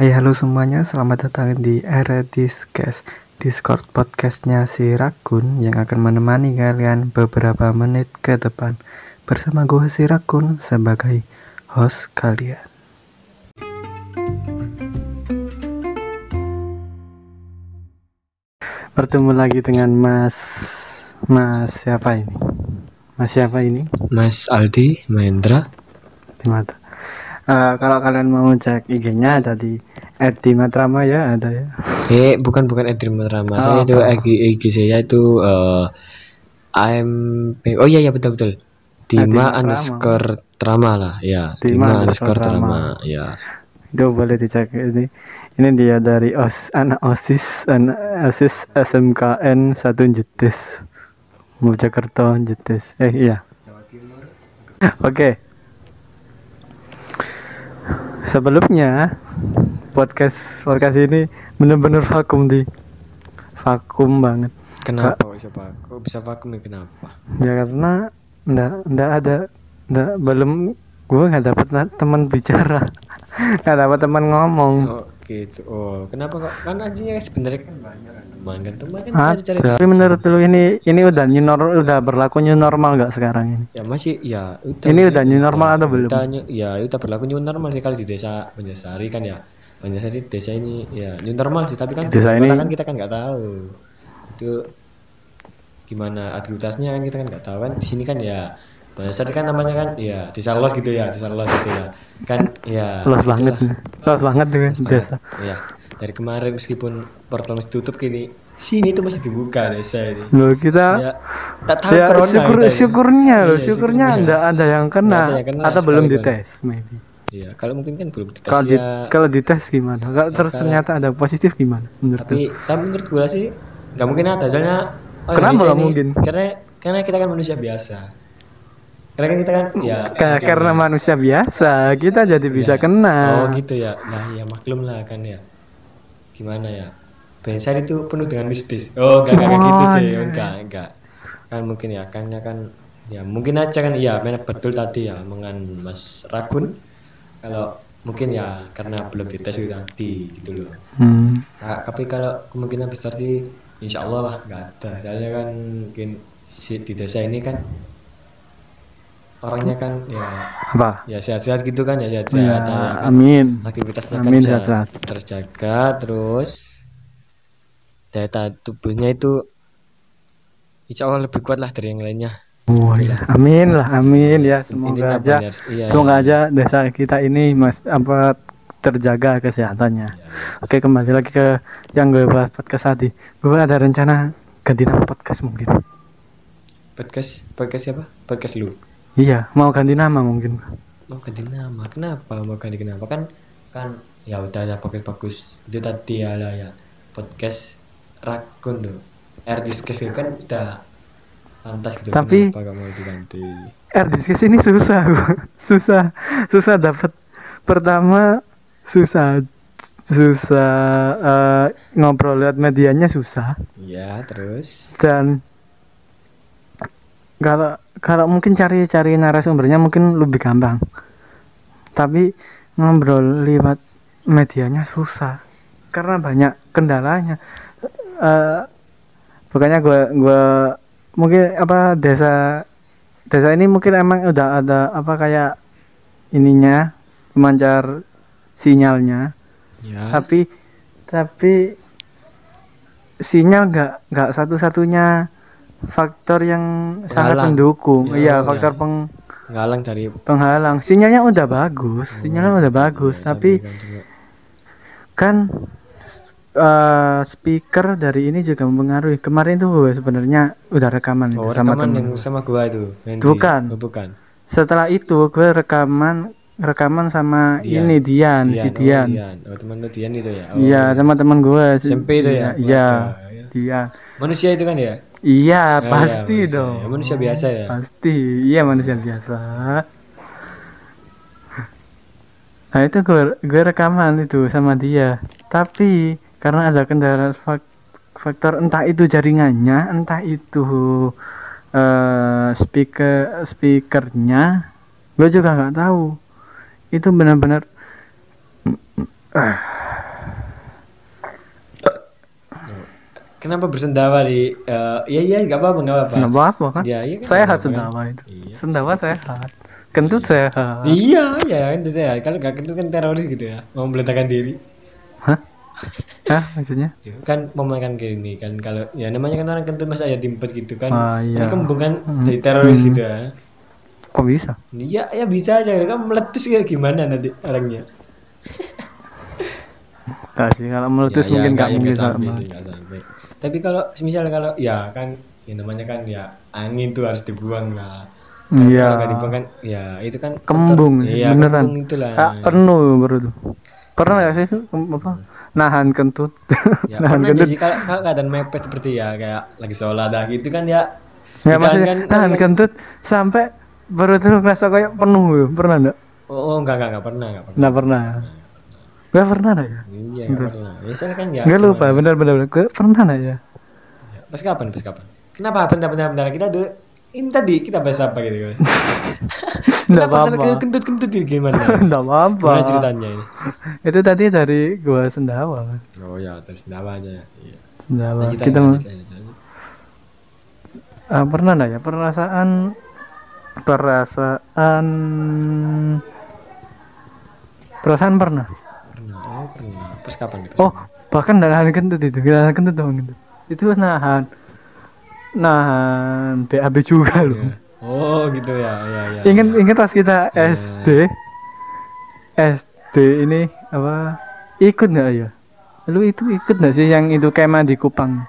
Hai halo semuanya, selamat datang di Era Discuss Discord podcastnya si Rakun yang akan menemani kalian beberapa menit ke depan bersama gue si Rakun sebagai host kalian. Bertemu lagi dengan Mas Mas siapa ini? Mas siapa ini? Mas Aldi Mahendra Di mata. Eh, kalau kalian mau cek IG-nya ada di @dimatrama ya ada ya. eh bukan bukan Edwin Matrama Oh, saya itu? IG, IG saya itu eh AMP oh iya iya betul betul Dima underscore Trama lah ya Dima Dima underscore Trama ya Itu boleh dicek ini. Ini dia dari OS anak OSIS anak OSIS SMKN 1 Jetis. Mojokerto Jetis. Eh iya. Oke. Sebelumnya podcast podcast ini bener-bener vakum di. Vakum banget. Kenapa bisa vakum? Kok bisa vakum ya kenapa? Ya karena ndak ndak ada ndak belum gue nggak dapet na- teman bicara. Nggak dapat teman ngomong. Oh gitu. Oh kenapa kok? Kan anjingnya sebenarnya kan banyak teman kan teman kan cari-cari Tapi menurut lu ini ini udah new normal udah berlaku new normal nggak sekarang ini? ya masih ya udah Ini udah new normal atau belum? udah ya udah berlaku new normal sih kalau di desa Banjarsari kan ya. Banjarsari desa ini ya new normal sih tapi kan desa ini- kan kita kan nggak tahu. Itu gimana aktivitasnya kan kita kan nggak tahu kan. Di sini kan ya Banjarsari kan namanya kan ya desa los gitu ya desa los gitu ya. Kan ya Los banget, los banget dengan desa. ya dari kemarin meskipun portal masih tutup kini sini tuh masih dibuka desa ini Loh kita ya tak tahu ya corona syukur kita ya. syukurnya loh Iya, syukurnya syukurnya. ada ada yang kena, ada yang kena atau belum sekali, dites maybe. Iya, kalau mungkin kan belum dites Kalau di, ya. kalau dites gimana? Kalau terus kalau- ternyata ada positif gimana? Menurut tapi tapi menurut gue sih nggak mungkin ada soalnya orang Kenapa nggak mungkin? Karena karena kita kan manusia biasa. Karena kan kita kan ya Ka- karena manusia biasa kita jadi bisa ya. kena. Oh gitu ya. Nah ya maklum lah kan ya. Gimana ya? Besar itu penuh dengan mistis. Oh enggak enggak, enggak gitu Oh, sih. iya. Enggak enggak. Kan mungkin ya kan ya kan ya mungkin aja kan iya benar betul tadi ya mengan Mas Rakun kalau mungkin ya karena belum dites itu nanti gitu loh. Hmm. Nah, tapi kalau kemungkinan besar sih insya Allah lah nggak ada. Soalnya kan mungkin si, di desa ini kan orangnya kan ya Apa? ya sehat-sehat gitu kan ya Ya, sehat-sehat. ya kan. amin. Aktivitasnya kan Amin, bisa sehat-sehat. terjaga terus daya tahan tubuhnya itu insya Allah lebih kuat lah dari yang lainnya. Oh ya, amin lah, amin ya. Semoga Intinya aja, benar. Iya, semoga iya. aja desa kita ini mas apa terjaga kesehatannya. Oke kembali lagi ke yang gue bahas podcast tadi. Gue ada rencana ganti nama podcast mungkin. Podcast podcast siapa? Podcast lu. Iya, mau ganti nama mungkin. mau ganti nama kenapa mau ganti kenapa kan kan ya udah ada podcast bagus. Itu tadi ya lah ya. Podcast rakun loh. Air discuss kan udah pantas gitu Tapi- kenapa gak mau diganti? R discuss ini susah, susah, susah dapat. Pertama susah, susah eh, ngobrol lihat medianya susah. iya terus? Dan kalau kalau mungkin cari cari narasumbernya mungkin lebih gampang. Tapi ngobrol lewat medianya susah karena banyak kendalanya. Eh pokoknya gue gue mungkin apa desa desa ini mungkin emang udah ada apa kayak ininya pemancar sinyalnya. Ya. Tapi tapi sinyal nggak nggak satu-satunya faktor yang sangat Penghalang. mendukung Ya, iya oh, faktor ya. peng ngalang dari penghalang sinyalnya udah bagus sinyalnya udah bagus ya, tapi kan juga. kan eh, speaker dari ini juga mempengaruhi kemarin tuh gue sebenarnya udah rekaman itu oh sama rekaman temen yang sama gua itu di- Bukan. oh, bukan setelah itu gue rekaman rekaman sama Dian. ini Dian, si oh, Dian Dian. oh teman lu Dian itu ya oh, iya teman-teman gue SMP itu ya? iya ya. iya manusia itu kan ya Iya, Oh, iya, pasti manusia. dong. Ya, manusia biasa ya? Pasti, iya manusia biasa. Nah itu gue, gue rekaman itu sama dia. Tapi karena ada kendala fak- faktor entah itu jaringannya, entah itu eh, speaker speakernya, gue juga nggak tahu. Itu benar-benar kenapa bersendawa di eh, iya iya nggak apa-apa nggak apa-apa. Nggak apa-apa kan? Ya, iya kan, sehat nggak apa-apa sendawa kan? itu. Iya. sendawa sehat. Kentut sehat. Iya iya itu saya kalau nggak kentut kan teroris gitu ya mau meletakkan diri. Hah? Hah, maksudnya? Kan memakan gini kan kalau ya namanya kan orang kentut masa ya dimpet gitu kan? Ah, iya. kan kembung kan dari teroris gitu ya. Kok bisa? Iya ya bisa aja. Kan meletus kayak gimana nanti orangnya Gak sih. Kalau meletus Ya, ya, mungkin nggak, gak ya, mungkin sampai sih, sampai. tapi kalau misalnya kalau ya kan ya namanya kan ya angin tuh harus dibuang lah. Iya. kalau dibuang kan ya itu kan kembung kotor. iya beneran. kembung itulah. Ah, penuh baru tuh pernah gak sih apa? Nahan kentut. Ya nahan kentut. sih. Kalau, kalau keadaan mepet seperti ya kayak lagi sholat dah gitu kan ya ya maksudnya kan, nahan kan- kentut sampai baru tuh ngerasa kayak penuh ya. pernah enggak oh, oh enggak enggak enggak pernah enggak pernah. Nggak pernah Gak pernah enggak ya? Iya enggak pernah. Kan ya Gak lupa gimana? benar benar benar. Gue pernah enggak ya? Ya, pas kapan pas kapan? Kenapa? Bentar kita tuh ini tadi kita bahas apa gitu kan Nggak kenapa sampai apa-apa. ke kentut kentut gitu gimana? Enggak apa-apa. Gimana ceritanya ini? Itu tadi dari gua sendawa kan oh ya terus kenapa aja ya. Iya. Sendawa. Lanjut, kita lanjut, lanjut, lanjut. Ah, pernah enggak ya? Perasaan perasaan perasaan pernah oh pernah. Pas kapan pas oh bahkan nahan kentut itu nahan kentut dong gitu itu nahan. Nahan BAB juga loh kapan? oh gitu ya ya ya ingat ya. ingat pas kita SD SD ini apa ikut nggak ya? Lu itu ikut nggak sih yang itu kemah di Kupang?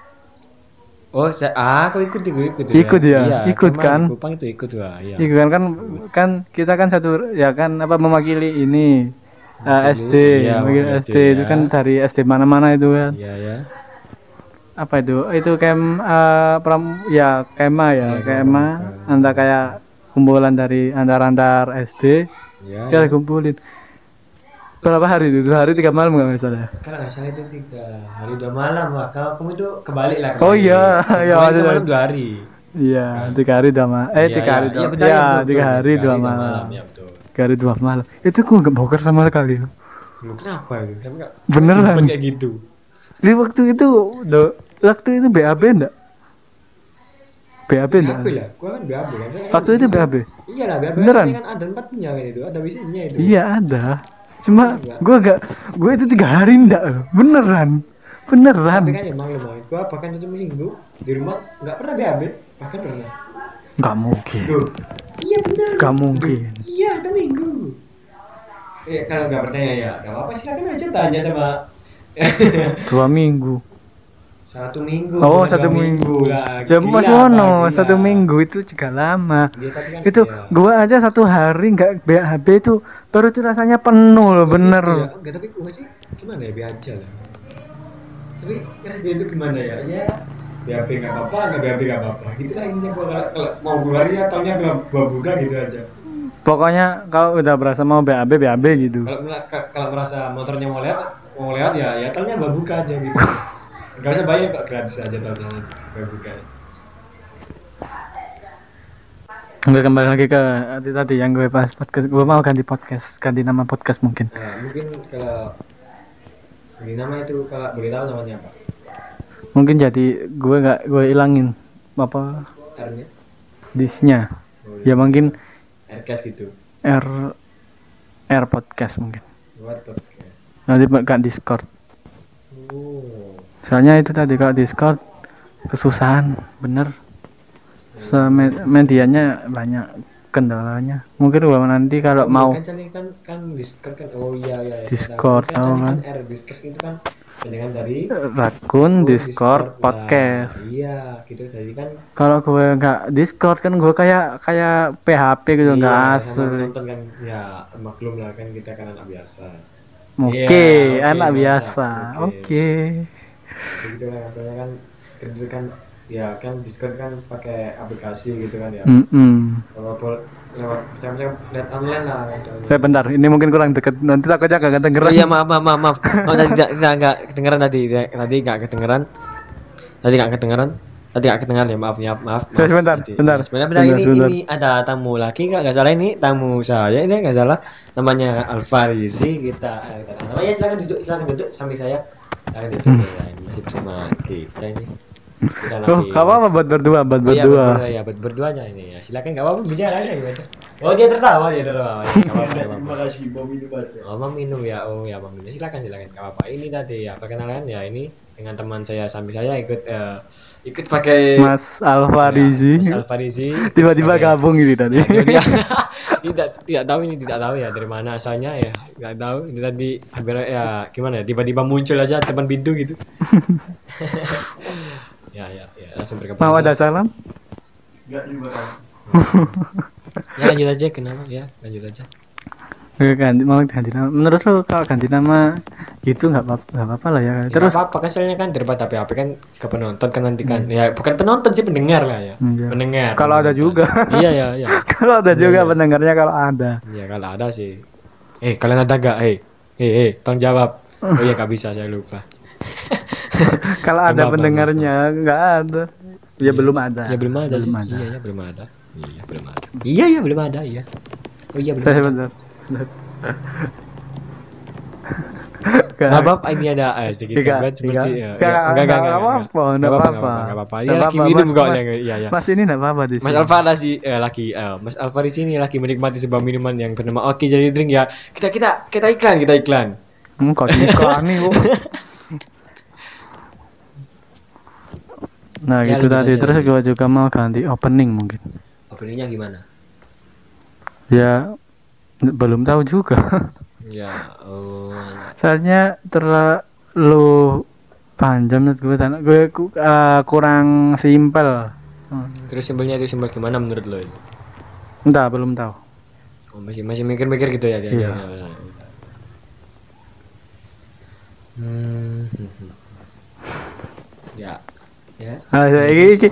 Oh saya ah aku ikut ikut ikut Ikut ya? iya, Ikut kemarin kan? Kupang itu ikut iya. Iya kan kan kan kita kan satu ya kan apa mewakili ini eh, Mewakili, SD, iya, mewakili mewakili SD, SD, itu ya. kan dari SD mana-mana itu kan. iya ya Apa itu? Itu kem eh, pram ya kema ya, Iya, kema antara kayak kumpulan dari antar-antar SD ya, ya ya. kumpulin. Berapa hari itu? Dua hari tiga malam nggak salah. kalau nggak salah itu tiga hari dua malam wah kalau kamu itu kebalik lah Oh kebalik. iya, iya, Kemarin ada- malam dua hari Iya, tiga hari dua malam. Eh Iya, tiga hari iya, dua. iya, betul, Iya, tiga hari dua dua malam. ya betul Hari dua malam. Itu gua nggak boker sama sekali. Lu kenapa itu Kenapa Beneran. kayak gitu Di waktu itu, do, waktu itu BAB enggak? BAB enggak? BAB lah gua kan BAB kan Waktu itu BAB? iya lah BAB Beneran? kan ada empatnya kan itu ada wisinya itu Iya ada. Cuma Enggak. gua gak, gua itu tiga hari enggak loh. Beneran. Beneran. tapi kan emang lemah gua bahkan satu minggu di rumah nggak pernah BAB bahkan pernah Gak mungkin. Tuh. iya bener Gak mungkin. iya satu minggu Eh, kalau nggak percaya ya nggak apa-apa silakan aja tanya sama Dua minggu. satu minggu Oh satu dua minggu. lah Ya Gila, Mas Wono satu minggu itu juga lama. Tapi kan Itu ya. gua aja satu hari nggak BAB itu baru itu rasanya penuh loh bener. Ya. Enggak, tapi gue sih gimana ya, biar aja lah. Tapi dia itu gimana ya? Ya, BAB nggak apa-apa, nggak BAB nggak apa-apa. Gitu lah intinya gua kalau, mau keluar ya taunya gua, gua buka gitu aja. Pokoknya kalau udah berasa mau BAB BAB gitu. Kalau merasa motornya mau lewat, mau lewat ya, ya taunya gua buka aja gitu. Gak usah bayar kok gratis aja taunya gua buka. Nggak kembali lagi ke tadi tadi yang gue bahas podcast. Gue mau ganti podcast, ganti nama podcast mungkin. Nah, mungkin kalau beri nama itu kalau boleh tahu namanya apa? Mungkin jadi gue nggak gue ilangin apa R-nya? disnya. Oh, Ya mungkin Rcast gitu. R R podcast mungkin. Podcast. Nanti bukan Discord. Oh. Soalnya itu tadi kalau Discord kesusahan, bener. Seme- medianya banyak kendalanya. Mungkin kalau nanti kalau mau kan kan kan Discord kan oh iya iya iya. Discord, kan, kan? kan R Discord itu kan dengan dari Rakun oh, Discord lah. podcast. iya gitu jadi kan Kalau gue nggak Discord kan gue kayak kayak PHP gitu nggak iya, asli. nonton kan ya maklum lah kan kita kan anak biasa Oke, Iya, oke, anak mantap. biasa. Oke. Oke. begitu lah katanya kan kan ya kan Discord kan pakai aplikasi gitu kan ya Mm-mm. kalau pol- lewat macam-macam lihat online lah contohnya. Eh bentar, ini mungkin kurang deket. Nanti takutnya gak Oh kedengeran. iya maaf maaf maaf maaf. Oh, tadi tidak tidak nggak kedengeran tadi tadi nggak kedengeran. Tadi nggak kedengeran. Tadi nggak kedengeran ya maaf ya maaf. maaf. Sebentar, Tadi. bentar, Sebentar, bentar, bentar, ini bentar. ini ada tamu lagi nggak nggak salah ini tamu saya ini nggak salah namanya Alfarisi kita. eh, kita- Namanya silakan duduk silakan duduk samping saya. Silakan duduk Hmm. ya ini. masih bersama kita ini Oh, gak apa-apa buat berdua, buat Oh, iya, berdua. berdua ya buat berdua aja ini ya silakan nggak apa-apa bicara aja gimana oh dia tertawa dia tertawa ya, Terima kasih, mau minum aja. Oh, mau minum ya. Oh, ya mau minum. Silakan, silakan. Gak apa-apa. Ini tadi ya perkenalan ya ini dengan teman saya sambil saya ikut eh, ikut pakai Mas Alfarizi. Ya, Mas Alfarizi. Tiba-tiba gabung ini tadi. Ya, tidak tidak tahu ini tidak tahu ya dari mana asalnya ya nggak tahu ini tadi ya gimana ya tiba-tiba muncul aja depan pintu gitu ya ya ya langsung berkembang Mau ada salam? Enggak terima kasih. ya lanjut aja kenapa ya lanjut aja ganti mau ganti nama. Menurut lo kalau ganti nama gitu nggak apa nggak apa-apa lah ya. Terus Terus apa kan soalnya kan daripada HP HP kan ke penonton kan nanti kan ya bukan penonton sih pendengar lah ya Hmm, iya. pendengar Kalau ada juga. iya iya iya kalau ada juga iya. pendengarnya kalau ada. iya kalau ada sih eh kalian ada gak eh eh eh tolong jawab oh iya gak bisa saya lupa Kalau ada pendengarnya nggak ada. Ya belum ada. ya belum ada Belum ada. iya ya belum ada iya belum ada iya iya belum ada iya oh iya belum Saya benar. Gak apa-apa ini ada eh, sedikit Tiga, gambar seperti tiga. ya, Nggak, ya, nggak, nggak apa-apa, nggak apa-apa. nggak apa-apa dia lagi minum Mas, kok Mas. ya iya ya Mas ini nggak apa-apa di Mas sini. Alfa lagi eh, lagi eh, Mas Alfa di sini lagi menikmati sebuah minuman yang bernama Oke jadi drink ya. Kita kita kita iklan kita iklan. Hmm, kok iklan nih Nah Ya, gitu tadi terus gue juga mau ganti opening mungkin. Openingnya gimana? Ya belum tahu juga. Ya, oh, Soalnya terlalu panjang menurut gue dan gue eh, kurang simpel. Hmm. terus simbolnya itu simbol gimana menurut lo? itu? Entah belum tahu. Oh, masih masih mikir-mikir gitu ya dia. Iya. dia- dia- Hmm. Ya. Ya. Ah, saya iki, iki.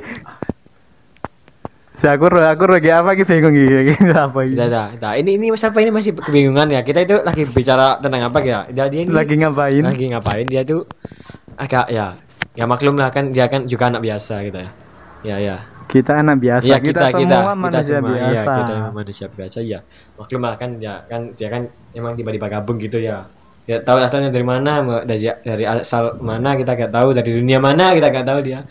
Saya aku aku lagi apa iki bingung iki iki apa iki. Tidak, tidak. Ini ini Mas Alfa ini masih kebingungan ya. Kita itu lagi bicara tentang apa ya? Dia, dia ini Lagi ngapain? lagi ngapain dia tuh agak ya ya maklum lah kan dia kan juga anak biasa gitu ya ya ya Kita anak biasa, Iya, kita, semua manusia semua, biasa. iya, kita manusia biasa ya maklum lah kan dia kan dia kan emang tiba-tiba gabung gitu ya dia tahu asalnya dari mana dari dari asal mana kita gak tahu. Dari dunia mana kita gak tahu dia.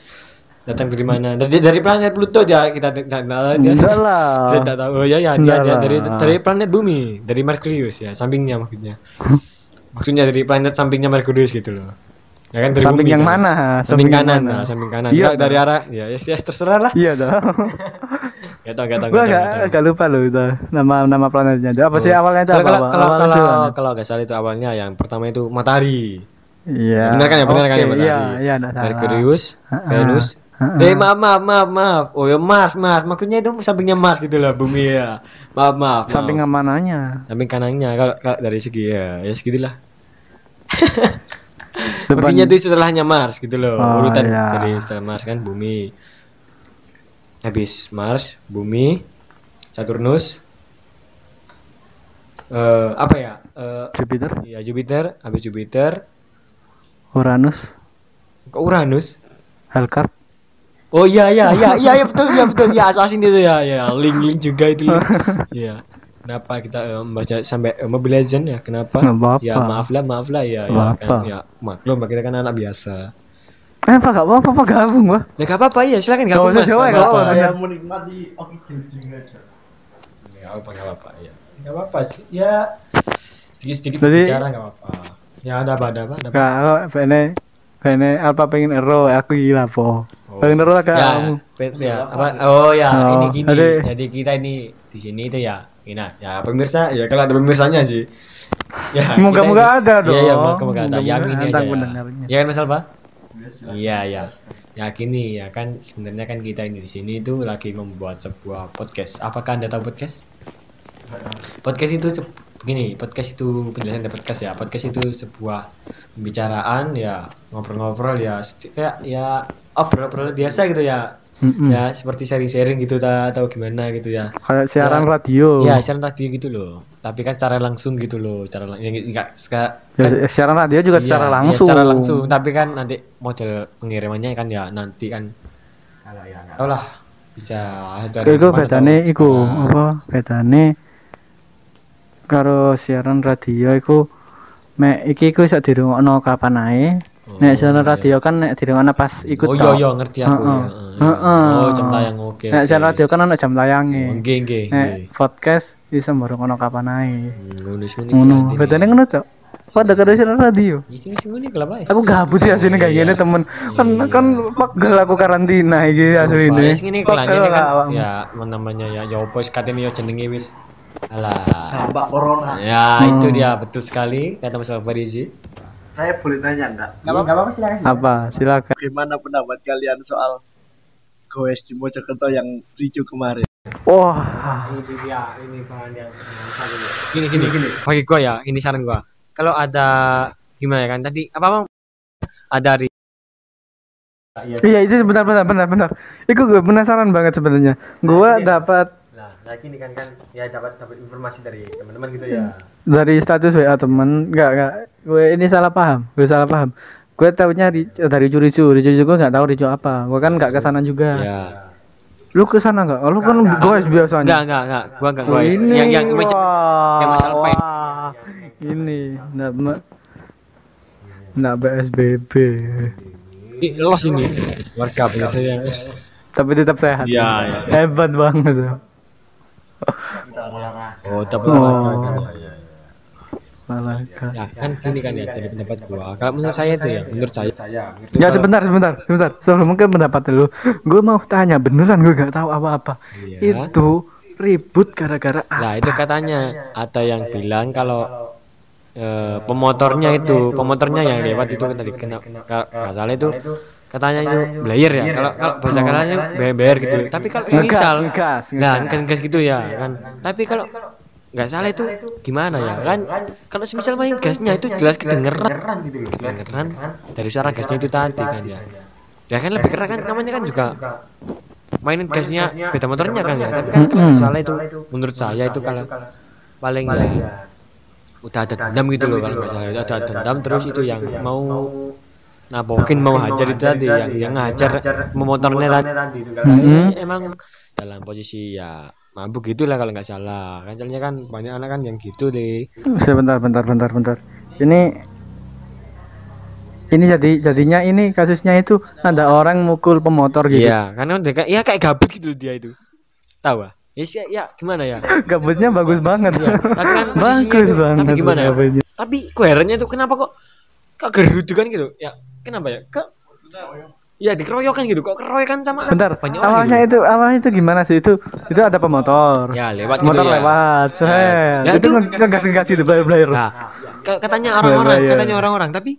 Datang dari mana. Dari dari planet Pluto dia kita tidak tahu dia Enggak lah. kita tidak tahu. Oh ya ya dia, dia dari dari planet bumi dari Merkurius ya sampingnya maksudnya. Maksudnya dari planet sampingnya Merkurius gitu loh. Ya kan dari Samping bumi yang kan. mana? samping, Samping kanan mana? nah, samping kanan. Iya, dari arah ya ya, ya terserah lah. Iya dong. Gak tau, gak tau, Gua gak gak lupa loh itu nama nama planetnya. Itu Apa sih awalnya itu Kalau apa? kalau kalau Awalnya kalau, kalau nggak salah itu awalnya yang pertama itu matahari. Iya. Benar kan ya, benar kan ya matahari. Iya, iya enggak salah. Merkurius. Venus. Eh maaf maaf maaf maaf. Oh ya Mars Mars. Maksudnya itu sampingnya Mars gitu lah bumi ya. Maaf maaf. Samping mananya? samping kanannya kalau, kalau dari segi ya ya segitulah. Depan- itu setelahnya Mars gitu loh. Oh, Urutan iya. jadi setelah Mars kan bumi. Habis Mars, bumi, Saturnus. Eh apa ya? Eh Jupiter, Iya Jupiter, habis Jupiter, Uranus, kok Uranus? Hellcat. Oh iya iya iya iya iya betul ya betul ya asasin itu ya ya link link juga itu link. Iya. Kenapa kita eh, membaca sampai eh, Mobile Legend ya? Kenapa? Apa-apa. Ya maaf lah maaf lah ya ya kan ya maklum kita kan anak biasa. Eh, apa gak apa-apa apa gabung, Wah. Ya gak apa-apa ya silakan gabung usah mas. jawab, nggak apa-apa. apa-apa. Saya menikmati oke drink aja. Nggak apa-apa nggak apa-apa ya. Nggak apa-apa sih ya sedikit sedikit Jadi- bicara nggak apa-apa. Ya ada apa ada apa ada apa. Gak, kok bene bene apa pengen ero aku gila po. Oh. Pengen ero agak ya, kamu. ya, apa, oh ya Oh, ini gini jadi- jadi kita ini di sini itu ya ini ya pemirsa ya kalau ada pemirsanya sih ya Moga-moga ada ini- iya ya dong. moga-moga ada ya Moga-moga ini aja ya ya kan mas Alfa Iya ya ya gini ya kan sebenarnya kan kita ini di sini itu lagi membuat sebuah podcast. Apakah anda tahu podcast? Podcast itu begini podcast itu penjelasan dari podcast ya. Podcast itu sebuah pembicaraan ya ngobrol-ngobrol ya kayak ya obrol-obrol biasa gitu ya. Mm-mm. ya seperti sharing-sharing gitu ta, atau gimana gitu ya. Kayak siaran Ya. radio. ya siaran radio gitu loh tapi kan secara langsung gitu loh cara lang- ya, enggak ska- Ya, siaran radio juga Iya, secara iya, langsung. secara langsung tapi kan nanti model pengirimannya kan ya nanti kan kalau ya tahu lah bisa dari Iku bedane atau iku secara- apa bedane karo siaran radio iku mek iki iku iso dirungokno kapan ae. Oh nek siaran radio kan nek dirungokno pas ikut oh iya iya ngerti aku Heeh. ya. Heeh. oh jam tayang oke Nek siaran radio kan ono jam Oh, tayange. nggih nggih Nek nggih. podcast bisa ngono kapan ae. Hmm, ngono ngene bedane ngono tok. Pada karo siaran radio. Iki sing sing ngene kelapa. Aku gabut sih aslinya kayak gini temen kan kan pegel aku karantina iki aslinya. Wes ngene Pegel kelanjutnya lah kan ya namanya ya ya opo wis katene ya jenenge wis alah Dampak corona. ya itu dia betul sekali kata Mas Farizi Saya boleh tanya enggak? Apa? Silakan. Bagaimana pendapat kalian soal goes di Mojokerto yang ricu kemarin? Wah, ini dia ini bahan yang gini gini gini bagi gua ya ini saran gua kalau ada gimana ya kan tadi apa bang ada ri iya itu sebentar bentar bentar bentar. Iku gue penasaran banget sebenarnya. Gua dapat nah nah gini kan kan. Ya dapat dapat informasi dari teman-teman gitu ya. Dari status WA temen enggak enggak. Gue ini salah paham gue salah paham. Gue tahunya ri- dari curicu ricu gue nggak tahu ricu apa. Gue kan nggak ke sana juga. Ya. Lu ke sana nggak oh, lu kan gue biasanya. Enggak enggak enggak. Gua enggak Oh, gua ini yang yang wah, yang masalah wah. ini enggak ma- enggak BSBB los ini. Warga biasanya tapi tetap sehat. Iya, hebat banget oh tapi Oh. salah ya kan gini kan ya dari pendapat gua kalau menurut saya itu ya menurut saya Ya sebentar, sebentar, sebentar. Sebelum mungkin pendapat lu, gue mau tanya beneran gue gak tahu apa-apa. Iya. Itu ribut gara-gara Nah apa? itu katanya ada yang bilang kalau eh, pemotornya itu pemotornya yang lewat itu kan tadi kena nggak salah itu katanya itu blayer ya? Kalau kalau bahasa katanya beber gitu. Tapi kalau misal nah ngegas. ngegas gitu ya kan. Tapi kalau nggak salah itu gimana ya? kan kalau semisal main gasnya itu jelas kedengeran. gitu loh. Kedengeran dari suara gasnya itu tadi kan ya. ya. Kan lebih keras kan? Namanya kan juga mainin gasnya beda motornya kan ya? tapi kan kalau Mm-mm. misalnya itu menurut saya itu kalau paling ya udah ada dendam gitu loh kalau nggak salah Itu ada dendam terus itu yang mau nah mungkin mau hajar itu tadi yang yang ngajar motornya tadi itu kan Mm-mm. emang dalam posisi ya mabuk gitu lah kalau nggak salah kan soalnya kan banyak anak kan yang gitu deh Sebentar, bentar, bentar, bentar. Ini ini jadi jadinya ini kasusnya itu ada orang mukul pemotor gitu. iya karena dia kayak ya kayak gabut gitu dia itu tahu ah ya ya gimana ya Gabutnya bagus banget. Iya, tapi kan bagus itu- banget. tapi gimana ya gabutnya. tapi koherennya itu kenapa kok kok gerudukan gitu ya kenapa ya kok ya dikeroyokan gitu kok keroyokan sama Bentar, banyak awalnya gitu. itu awalnya itu gimana sih itu? Itu ada pemotor. ya lewat motor gitu ya lewat, seret. Ya, itu itu- nge- ngegas ngegas itu blayer blayer. nah ka- katanya orang-orang Bayar. katanya orang-orang tapi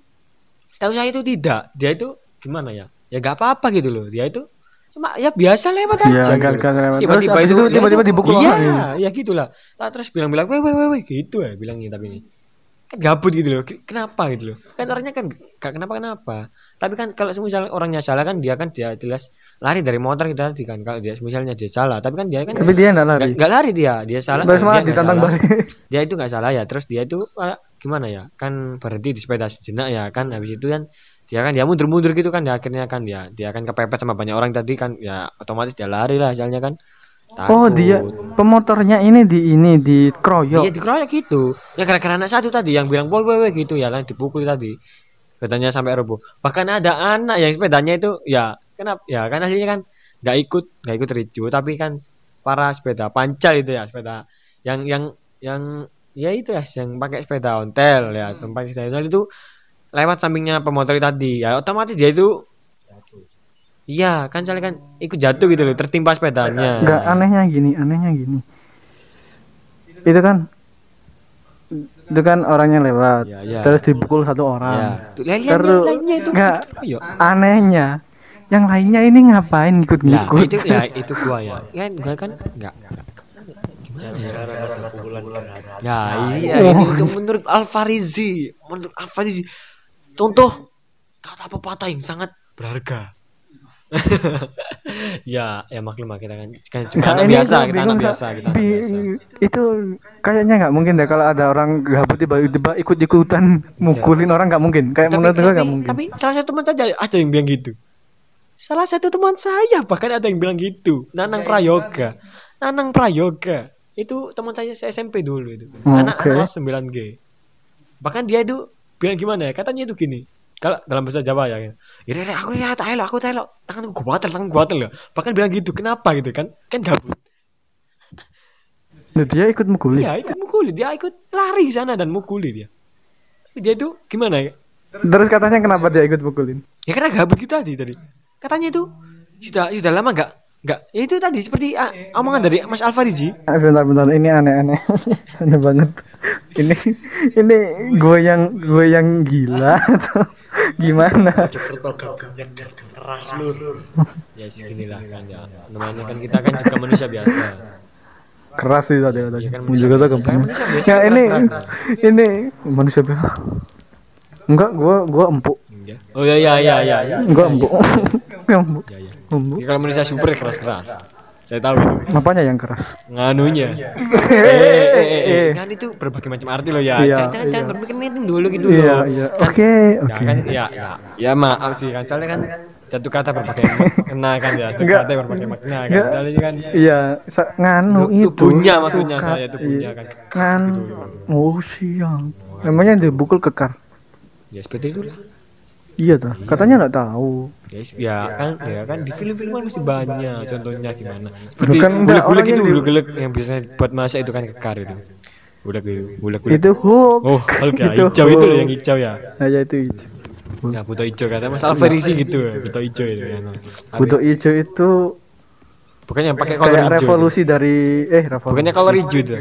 setahu saya itu tidak dia itu gimana ya ya gak apa-apa gitu loh dia itu cuma ya biasa lewat Iya, aja gak- gitu. gak lewat. tiba-tiba Terus abis itu tiba-tiba dipukul iya ya gitulah nah, terus bilang-bilang weh weh weh weh gitu ya bilangnya tapi ini kan gabut gitu loh kenapa gitu loh kan orangnya kan gak kenapa kenapa tapi kan kalau semisal orangnya salah kan dia kan dia jelas lari dari motor gitu tadi kan kalau dia misalnya dia salah tapi kan dia kan Tapi dia enggak lari. Gak, gak lari dia, dia salah. Terus dia malah nggak ditantang balik. Dia itu nggak salah ya, terus dia itu ah, gimana ya? Kan berhenti di sepeda sejenak ya kan, habis itu kan dia kan dia mundur-mundur gitu kan, dia akhirnya kan dia dia kan kepepet sama banyak orang tadi kan, ya otomatis dia lari lah, soalnya kan. Oh, takut. dia pemotornya ini di ini di Iya kroyok. dikeroyok gitu. Ya gara-gara anak satu tadi yang bilang woi woi gitu ya kan dipukul tadi. Sepedanya sampai roboh. Bahkan ada anak yang sepedanya itu ya kenapa ya kan aslinya kan nggak ikut nggak ikut ricu tapi kan para sepeda pancal itu ya sepeda yang yang yang ya itu ya yang pakai sepeda ontel ya tempat sepeda ontel itu lewat sampingnya pemotor tadi ya otomatis dia itu iya kan soalnya kan ikut jatuh gitu loh tertimpa sepedanya Enggak anehnya gini, anehnya gini. Itu kan itu kan orangnya lewat. Iya, iya. Terus dipukul satu ya orang. Lainnya- Terus lainnya itu enggak dikeroyok. anehnya yang lainnya ini ngapain Ya, ngikut-ngikut? itu ya itu gua ya. Ya gua kan enggak. Gimana ya? Ya, iya ini itu menurut Alfarizi, menurut Alfarizi. Contoh kata pepatah yang sangat berharga. Ya, ya maklum lah kita kan kan cuma Nggak, anak ini biasa, kita anak Sa. biasa, kita anak Bi- biasa. Itu kayaknya nggak mungkin deh kalau ada orang gabut tiba-tiba ikut-ikutan mukulin orang nggak mungkin. Kayak menurut gue nggak mungkin. tapi salah satu teman saja ada yang bilang gitu. Salah satu teman saya bahkan ada yang bilang gitu. Nanang Prayoga. Nanang Prayoga. Itu teman saya SMP dulu itu. Oke. Anak-anak 9G. Bahkan dia itu bilang gimana ya? Katanya itu gini. kalau dalam bahasa Jawa ya ya ire, aku ya tak elok aku tak elok. Tanganku gue batal tangan gue batal ya bahkan bilang gitu kenapa? gitu kan. Kan gabut. Nah, dia ikut mukuli. Iya ikut mukuli. Dia ikut lari di sana dan mukuli dia. Tapi dia tuh gimana ya? Terus katanya kenapa dia ikut mukulin? ya karena gabut gitu tadi tadi. Katanya itu sudah sudah lama nggak nggak. Ya itu tadi seperti ah, omongan dari Mas Alfariji Ah, bentar bentar. Ini aneh-aneh. Aneh banget. Ini ini gue yang gue yang gila. atau gimana? Keras lur ya seginilah kan ya. Namanya kan kita kan juga manusia biasa. Keras sih tadi tadi Iya kan, juga tuh ya kan ini keras-keras. ini manusia biasa. Enggak gue gue empuk. Iya. oh ya ya ya ya ya. Gue empuk. Gua empuk. Ya, ya. Jadi kalau manusia super keras keras saya tahu itu. Apanya yang keras? Nganunya. Eh eh eh, eh kan itu berbagai macam arti loh ya. Iya, jangan jangan, jangan berpikir meeting dulu gitu iya loh. iya. Kan- oke ya oke. kan ya ya ya maaf sih kan. Soalnya kan satu kata berbagai makna kan ya. Satu kata berbagai makna kan. Soalnya kan iya nganu itu. tubuhnya maksudnya saya tubuhnya Iya. kan. Kan oh siang. Namanya dibukul kekar. Ya seperti itu lah iya tuh katanya nggak tahu. Guys ya kan ya kan di film-film kan masih banyak contohnya gimana. Seperti enggak, gulek-gulek itu yang di- gulek yang biasanya buat masak itu kan kekar itu. Gulek itu gulek gulek itu hook oh Hulk ya Itu hijau itu yang hijau ya. Nah, ya itu hijau. Ya buto hijau kata mas Alfarisi gitu ya buto hijau itu ya butuh hijau itu bukan yang pakai kolor kayak hijau revolusi dari eh revolusi. Bukannya kolor hijau itu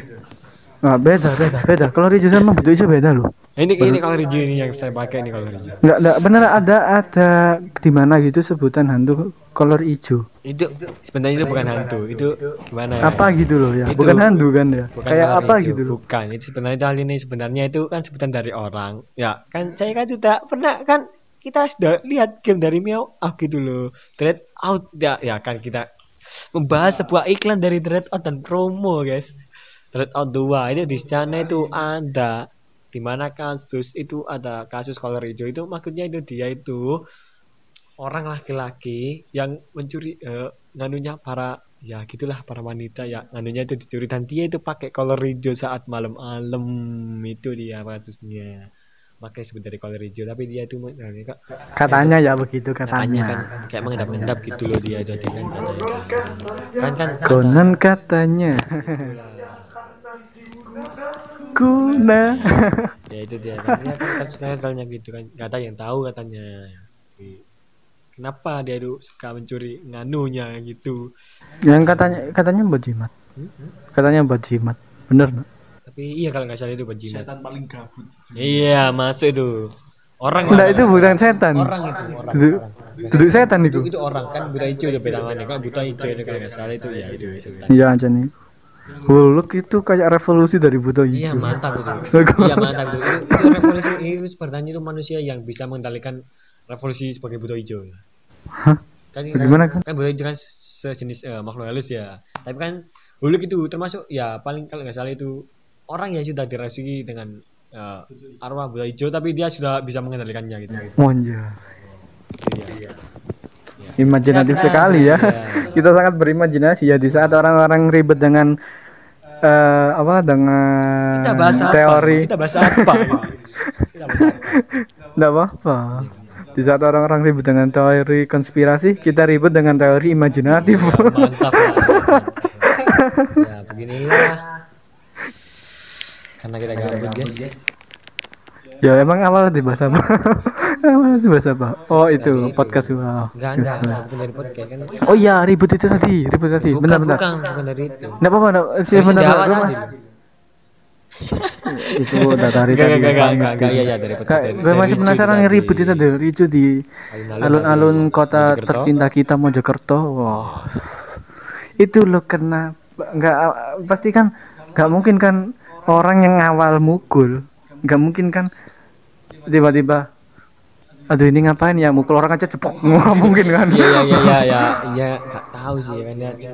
Nah, beda beda beda kalau hijau sama butuh hijau beda loh ini ini kolor hijau ini yang saya pakai ini kolor hijau nggak nggak bener ada ada di mana gitu sebutan hantu kolor hijau itu sebenarnya itu bukan hantu itu gimana ya? apa gitu loh ya Itu- bukan hantu kan ya Bukan kayak apa hijau. gitu loh Bukan, itu sebenarnya hal ini sebenarnya itu kan sebutan dari orang. Ya, kan saya kan sudah pernah kan kita sudah lihat game dari Meow Out gitu loh. Dread Out ya, ya kan kita membahas sebuah iklan dari Dread Out dan promo, guys. Dread Out 2 itu di sana itu ada di mana kasus itu ada kasus kolor hijau itu maksudnya itu dia itu orang laki-laki yang mencuri eh, nganunya para ya gitulah para wanita ya nganunya itu dicuri. Dan dia itu pakai kolor hijau saat malam-malam itu dia kasusnya. Makanya sebut dari kolor hijau tapi dia itu kok katanya ya begitu katanya. Kan katanya. kayak mengendap-endap gitu loh dia jadi kan katanya kan. Kan konon katanya guna ya itu dia kan dia. Kan kasusnya soalnya gitu kan. Nggak ada yang tahu katanya. Kenapa dia itu suka mencuri nganunya gitu? Yang katanya katanya buat jimat. Katanya buat jimat. Bener nggak? tapi iya kalau nggak salah itu bajimat setan paling gabut. Iya masuk itu. Orang Enggak lah. itu bukan setan. Orang itu orang duduk duduk setan itu. Itu, itu orang kan buta hijau itu beda mana kan buta hijau itu kalau nggak salah itu ya itu setan. Iya aja nih Hulk itu kayak revolusi dari buta iya hijau mantap itu iya mantap itu itu, itu revolusi itu sebenarnya itu manusia yang bisa mengendalikan revolusi sebagai buta hijau Hah? kan Gimana kan? kan buta hijau kan sejenis eh, makhluk halus ya tapi kan Hulk itu termasuk ya paling kalau nggak salah itu orang yang sudah dirasuki dengan eh, arwah buta hijau tapi dia sudah bisa mengendalikannya gitu Monja. Iya. Imajinatif Ya, sekali ya. iya. Kita sangat berimajinasi ya di saat orang-orang ribet dengan eh, apa dengan kita bahas apa teori. kita bahas apa kita bahas apa Enggak apa-apa. Di saat orang-orang ribet dengan teori konspirasi, kita ribet dengan teori imajinatif. Ya, mantap lah ya beginilah karena kita gabut guys ya emang awal dibahas apa? awal dibahas apa? Oh itu itu. podcast gua. enggak enggak enggak bukan dari podcast kan Oh iya ribut itu tadi, ribut tadi. bukan Benar benar. bukan bukan dari itu Enggak apa-apa, enggak. Dari Sih benar. Itu udah dari tadi. enggak, enggak, enggak, enggak, itu. iya, iya, dari podcast dari- gue dari masih penasaran ribut itu ada Ricu di Alun-alun kota tercinta kita Mojokerto. Wah. Itu loh kena enggak pasti kan enggak mungkin kan orang yang ngawal mukul. Enggak mungkin kan? Tiba-tiba aduh ini ngapain ya? Mukul orang aja cepok nggak mungkin kan? Iya iya iya iya iya. Iya nggak tahu sih. Kan ya ya.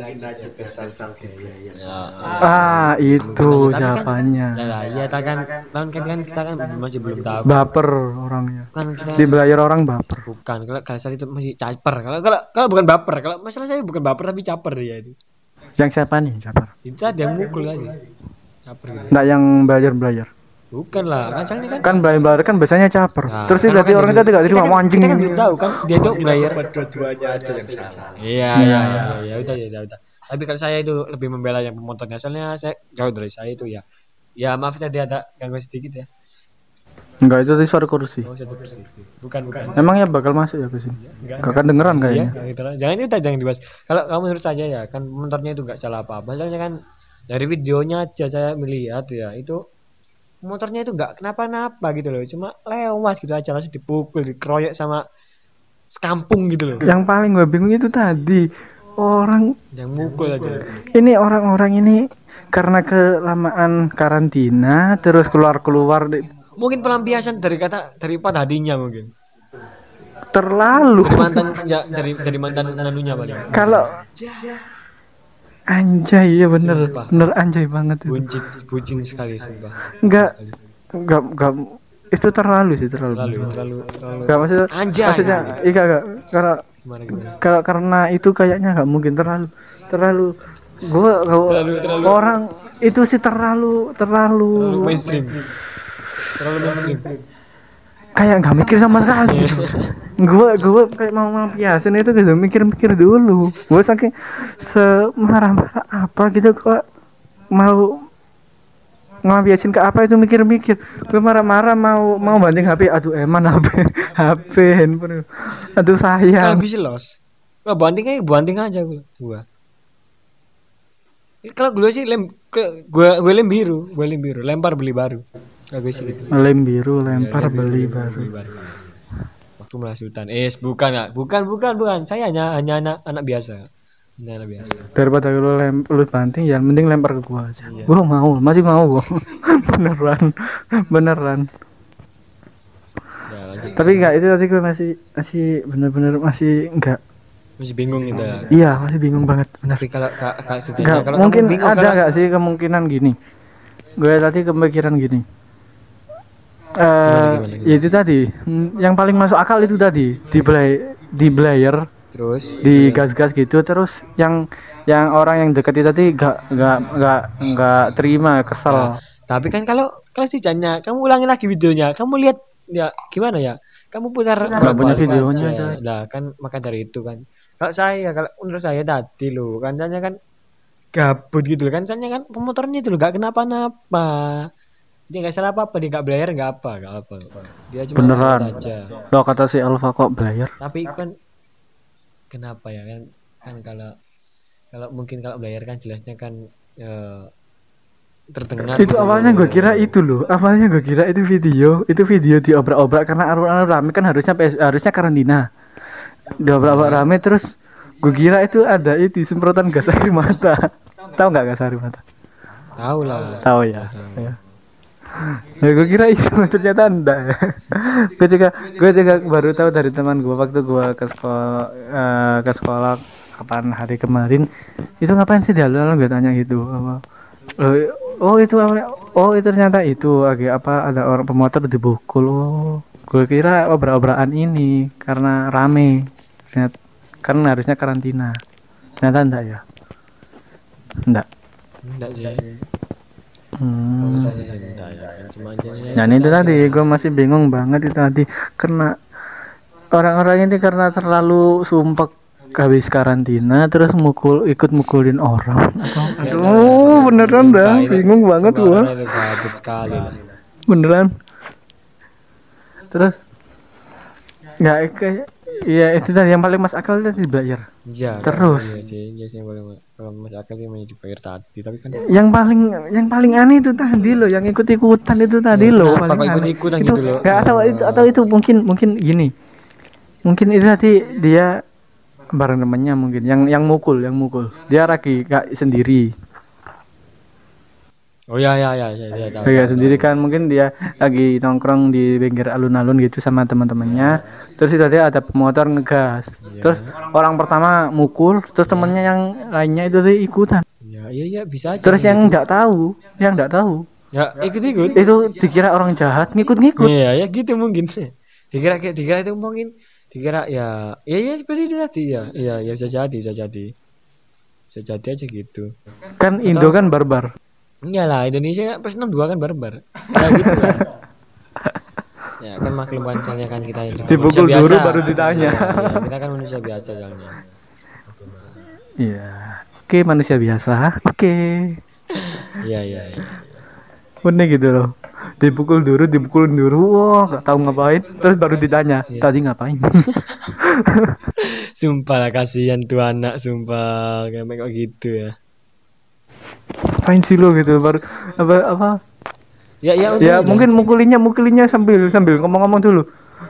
Ah itu kan- jawabannya. Ya lah, iya tak kan. Kan kan kan kita kan masih belum tahu. Baper orangnya. Kan kita dibayar orang baper. Bukan kalau kalau saya itu masih caper. Kalau kalau kalau bukan baper. Kalau masalah saya bukan baper tapi caper dia itu. Yang siapa nih siapa itu tadi yang mukul tadi caper. Gitu Nggak yang bayar bukan lah kan soalnya kan. Kan blind buyer kan biasanya caper. Nah, terus kan berarti makanya orang kita- tidak terima kan- anjing kita kan ini belum tahu kan dia tuh player. Dua-duanya ada yang salah. iya iya. iya ya udah ya udah, udah tapi kalau saya itu lebih membela yang pemotornya soalnya saya jauh dari saya itu ya. Ya maaf tadi ada gangguan sedikit ya. Enggak itu tadi suara kursi. Oh satu persen bukan bukan. Emangnya bakal masuk ya ke sini? Enggak. gak akan dengeran Iya, kayaknya lah. Jangan itu jangan dibahas. Kalau kamu menurut saya ya, kan motornya itu nggak salah apa-apa. Soalnya kan dari videonya aja saya melihat ya, itu motornya itu nggak kenapa-napa gitu loh. Cuma lewat gitu aja langsung dipukul, dikeroyok sama sekampung gitu loh. yang paling gue bingung itu tadi orang Yang mukul aja. ini orang-orang ini karena kelamaan karantina terus keluar-keluar di- Mungkin pelampiasan dari kata dari patah hatinya mungkin. terlalu Dari mantan ya, dari dari mantan nanunya paling. kalau anjay ya bener Sumpah. bener anjay banget itu Buncit, bucin sekali sumpah. enggak enggak enggak itu terlalu sih terlalu Terlalu, terlalu, terlalu. enggak maksudnya Anjay. maksudnya iya enggak karena Gimana gimana? karena itu kayaknya nggak mungkin terlalu terlalu terlalu- orang itu sih terlalu terlalu, Terlalu mainstream. Terlalu mainstream. kayak nggak mikir sama sekali gua gua kayak mau melampiasin itu gitu mikir-mikir dulu gua saking semarah-marah apa gitu kok mau ngelampiasin ke apa itu mikir-mikir gue marah-marah mau mau banting HP aduh eman HP HP handphone aduh Kalau sayang gue sih los. Wah banting aja, banting aja gue. Gua. Kalau gue sih lem ke gua gue lem biru, gue lem biru, lempar beli baru. Kalau gue sih lem biru lempar beli baru Waktu melasutan. Eh, bukan ya, bukan, bukan, bukan. Saya hanya hanya anak anak biasa. Hanya anak biasa. daripada lu lem lu banting ya mending lempar ke gua aja gua mau masih mau gua beneran beneran Ya, lanjut. tapi enggak itu tadi gue masih masih bener-bener masih enggak Masih bingung gitu ya. iya masih bingung banget bener Tapi kalau enggak kalau mungkin bingung, ada kalau- enggak sih kemungkinan gini gue tadi kepikiran gini eh gimana, gimana? ya itu tadi. Yang paling masuk akal itu tadi. Di play di player terus? Di gas-gas gitu. Terus yang yang orang yang dekat itu tadi enggak enggak enggak enggak terima kesel. Tapi kan kalau kalau setidaknya kamu ulangi lagi videonya, kamu lihat ya gimana ya? Kamu putar Nggak punya videonya, aja. Nah, kan maka dari itu kan. Kalau saya kalau menurut saya tadi loh, kan soalnya kan gabut gitu kan soalnya kan pemotornya itu loh gak kenapa-napa. Dia nggak salah apa-apa, dia nggak bayar nggak apa, nggak apa. Dia cuma Beneran. aja. lo kata si Alfa kok player Tapi kan kenapa ya kan kan kalau kalau mungkin kalau bayar kan jelasnya kan eh, terdengar itu gitu awalnya loh. gue kira itu loh. Awalnya gue kira itu video itu video diobrak-obrak karena alur-alur rame kan harusnya PS, harusnya karantina. Diobrak-obrak rame terus gue kira itu ada itu semprotan gas air mata. Tahu nggak gas air mata? Tahu lah. Tahu ya. Ya Ya, gue kira itu ternyata enggak ya. gue juga gue juga baru tahu dari teman gue waktu gue ke sekolah eh, ke sekolah kapan hari kemarin itu ngapain sih di alun-alun gue tanya gitu apa Loh, oh itu awalnya- oh itu ternyata itu agak apa ada orang pemotor dibukul. Oh gue kira obrak-obrakan ini karena rame ternyata kan harusnya karantina. Ternyata enggak ya? Enggak. Enggak sih hmm. ya aja ya. Nah itu tadi gue masih bingung banget itu tadi. Karena orang-orang ini karena terlalu sumpek habis karantina terus mukul ikut mukulin orang. Atau aduh beneran dah bingung banget gua. beneran. Terus? Nggak kayak ya itu tadi yang paling mas akal tadi dibayar iya Terus? iya sih iya sih yang paling kalau masuk akal sih dibayar tadi tapi kan yang paling yang paling aneh itu tadi loh yang ikut ikutan itu tadi Ya, loh paling kok aneh. ikut-ikutan itu gitu loh? nggak atau itu atau itu mungkin mungkin gini. Mungkin itu tadi dia bareng temennya mungkin yang yang mukul yang mukul. Dia lagi gak sendiri oh ya ya ya ya, ya, tahu, Kayak tahu, sendiri kan mungkin dia lagi nongkrong di pinggir alun-alun gitu sama teman-temannya terus itu tadi ada pemotor ngegas terus orang pertama mukul terus temennya yang lainnya itu tadi ikutan tahu. ya iya iya bisa aja terus gitu. yang nggak tahu yang nggak tahu ya ikut ikut itu dikira orang jahat ngikut-ngikut Iya, ya gitu mungkin. Dikira kayak dikira itu mungkin dikira ya ya ya seperti itu tadi ya. Iya, ya bisa jadi, bisa jadi. Bisa jadi aja gitu. kan Indo kan barbar Enggak lah, Indonesia plus 62 kan barbar. Ya gitu lah. ya kan maklum kan soalnya kan kita juga Dipukul dulu baru ditanya. Iya, kita kan manusia biasa soalnya. Iya. Oke, manusia biasa. Oke. Iya, iya, iya. Unik gitu loh. Dipukul dulu, dipukul dulu. Wah, gak tahu ngapain. Terus baru ditanya, tadi ngapain? Sumpah lah kasihan tuh anak, sumpah. Kayak gitu ya. Ngapain sih lo gitu baru apa apa Ya, ya, ya udah. mungkin mukulinnya mukulinnya sambil sambil ngomong-ngomong dulu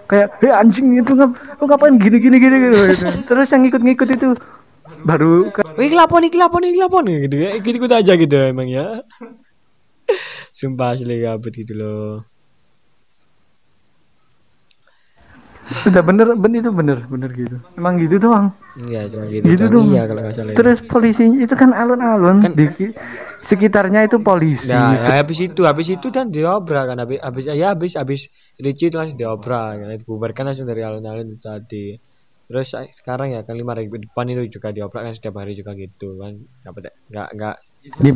kayak hei anjing itu ngap lu ngapain gini gini gini gitu, gitu. terus yang ngikut-ngikut itu baru Wih, kelapon nih, kelapon nih, kelapon gitu ya. Ikut-ikut aja gitu emang ya. Sumpah asli gabut gitu loh. Udah bener bener itu bener bener gitu. Emang gitu doang. Iya, cuma gitu. gitu doang. doang. Iya, kalau nggak salah. terus polisi itu kan alun-alun. Di sekitarnya itu polisi. Nah, ya, habis itu, habis itu kan diobrak kan, habis, habis ya habis, habis Ricci itu langsung diobrak, kan, dibubarkan langsung dari alun-alun itu tadi. Terus sekarang ya kan lima ribu depan itu juga diobrak kan setiap hari juga gitu kan, nggak pada, nggak nggak. di,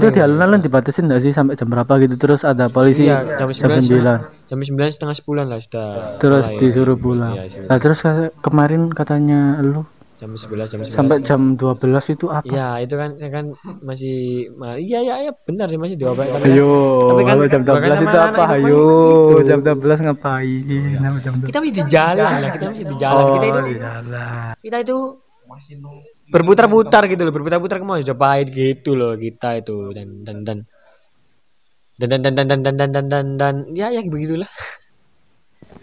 itu di alun-alun dibatasin nggak sih? Sampai jam berapa gitu? Terus ada polisi Iya, jam sembilan jam sembilan setengah sepuluhan lah sudah. terus mulai. disuruh pulang Iya, suruh. nah, terus kemarin katanya lu jam sebelas, jam sebelas. sampai jam 12 itu apa Iya, itu kan saya kan masih ma- iya iya iya benar sih masih kan- Ayo, tapi kan kalau jam 12 sama itu apa? Ayo, gitu. jam 12 ngapain? Nama jam 12. kita masih di jalan lah, kita masih di jalan. kita itu Oh, iyalah. kita itu berputar-putar gitu loh berputar-putar ke Majapahit gitu loh kita itu dan dan dan dan dan dan dan dan dan dan dan dan dan ya ya begitulah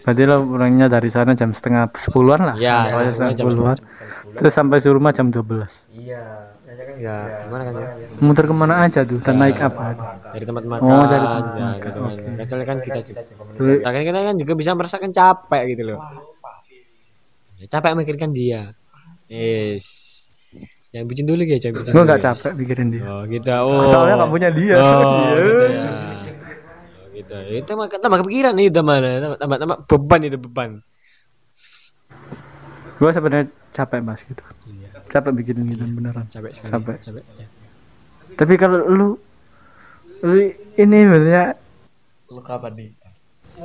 Berarti lo pulangnya dari sana jam setengah sepuluhan lah. Ya, ya, setengah jam sepuluhan. Terus sampai di rumah jam 12. iya ya gimana kan ya Muter ke mana aja tuh? Dan naik apa? dari tempat makan Oh, dari tempat ya makan, gitu kan kecuali kan kita juga kita kan kita kan juga bisa merasakan capek gitu loh ya, capek mikirkan dia yes jangan bucin dulu ya jangan bucin Gue guys. capek mikirin dia. oh gitu oh Soalnya nggak punya dia. Oh, Iya. gitu ya. Itu mah tambah kepikiran nih tambah tambah tambah, tambah beban itu beban. Gue sebenarnya capek mas gitu. Capek bikin gitu beneran. Capek sekali. Capek. Capek. Ya. Tapi kalau lu, lu ini sebenarnya Lu kapan nih?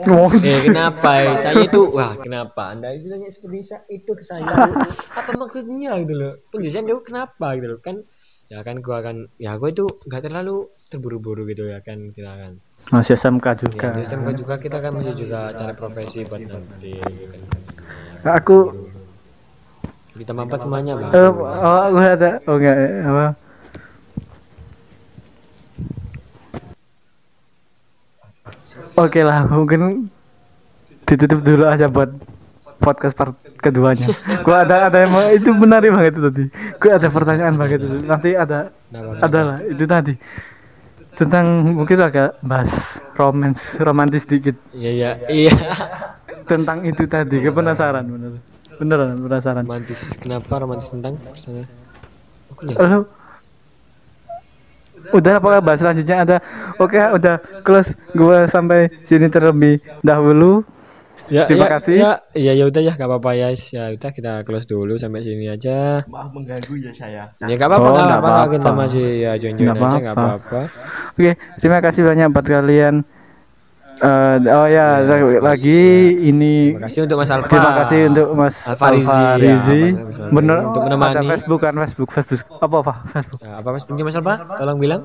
Oh, Eh kenapa? ya? Saya itu wah kenapa? Anda itu nanya seperti itu ke saya. Apa maksudnya gitu loh? Penjelasan itu kenapa gitu loh? Kan ya kan gua kan ya gua itu nggak terlalu terburu-buru gitu ya kan kita kan. Masih SMK Ya, juga. di SMK juga kita kan masih juga cari profesi buat nanti gitu kan. Aku Ditambah empat semuanya, Bang. Eh, oh, gue ada, oh enggak, apa? Oke lah, mungkin ditutup dulu aja buat podcast part keduanya. gua ada ada yang mau- itu menarik banget itu tadi. Gua ada pertanyaan banget itu. Nanti ada ada lah itu tadi tentang mungkin agak bahas romance romantis dikit Iya iya iya. tentang itu tadi. Gue penasaran bener. Beneran penasaran. romantis kenapa romantis tentang nih. Lalu udah apa bahas selanjutnya ada oke udah close gua sampai sini terlebih dahulu ya, terima ya, kasih. ya ya ya udah ya gak apa-apa ya ya udah kita close dulu sampai sini aja Maaf mengganggu ya saya. ya gak apa-apa Oh, gak apa-apa apa-apa. kita masih ya join join Nggak aja gak apa-apa. Oke terima kasih banyak buat kalian. Eh, oh ya lagi ini terima kasih untuk Mas Alfa. terima kasih untuk Mas Alfarizi, Alfa ya, Rizi. Alfarizi. bener. Untuk ada menemani. Facebook kan Facebook Facebook. Apa apa Facebook. Ya, apa Mas? Punya Mas Alfa. Tolong bilang.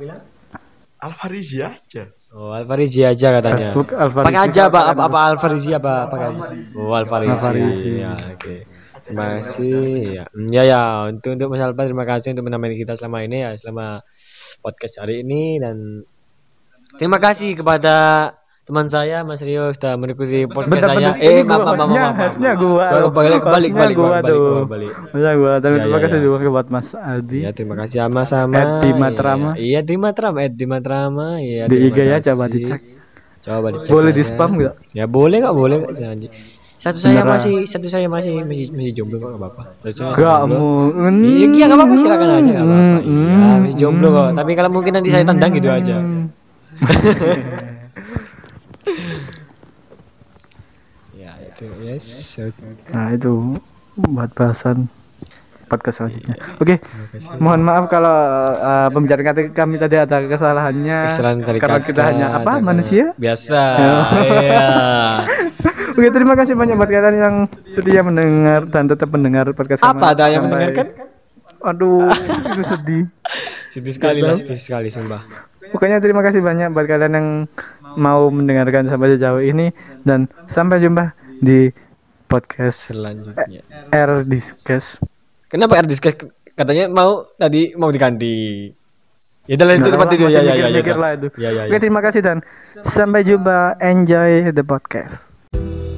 Alfarizi aja. oh Alfarizi aja katanya. Facebook Alfarizi. pakai aja apa apa, apa Alfarizi apa? Pakai aja. Oh Alfarizi, Alfarizi. ya oke. Terima kasih. Ya ya ya. Untuk untuk Mas Alfa terima kasih untuk menemani kita selama ini ya. Selama podcast hari ini dan terima kasih kepada teman saya Mas Rio sudah mengikuti podcast Bentar, saya bentar. eh maaf gua, maaf maaf maaf, hostnya gua. Baru balik balik balik gua balik tuh. Masa gua tapi Ya, terima ya, kasih ya. juga buat Mas Aldi Ya terima kasih sama-sama. Edi Matrama. Iya, iya di Matrama, Edi Matrama. Iya. di terima IG ya coba dicek Coba dicek. boleh di spam nggak Ya boleh kok, boleh Satu saya Beneran. masih satu saya masih masih masih jomblo kok enggak apa-apa. Gak mungkin. Iya, iya enggak apa-apa silakan aja enggak apa-apa. Iya, masih jomblo kok. Tapi kalau mungkin nanti saya tendang gitu aja. Ya, itu yes. Nah itu buat bahasan podcast selanjutnya. Oke, mohon maaf kalau uh, pembicaraan kata kami tadi ada kesalahannya Kesalahan dari karena kata kita hanya apa manusia. biasa iya Oke, terima kasih banyak buat kalian yang setia mendengar dan tetap mendengar podcast apa ada yang mendengarkan Aduh, itu sedih. sedih sekali lah sedih sekali sumpah Pokoknya terima kasih banyak buat kalian yang mau mendengarkan sampai sejauh ini dan sampai jumpa di podcast selanjutnya R Discuss. kenapa air discuss katanya mau tadi mau diganti ya udah lah, itu tempat itu lah, ya masih ya ya ya mikir-mikir lah itu. ya ya Oke, terima kasih dan sampai jumpa. Enjoy the podcast. Thank you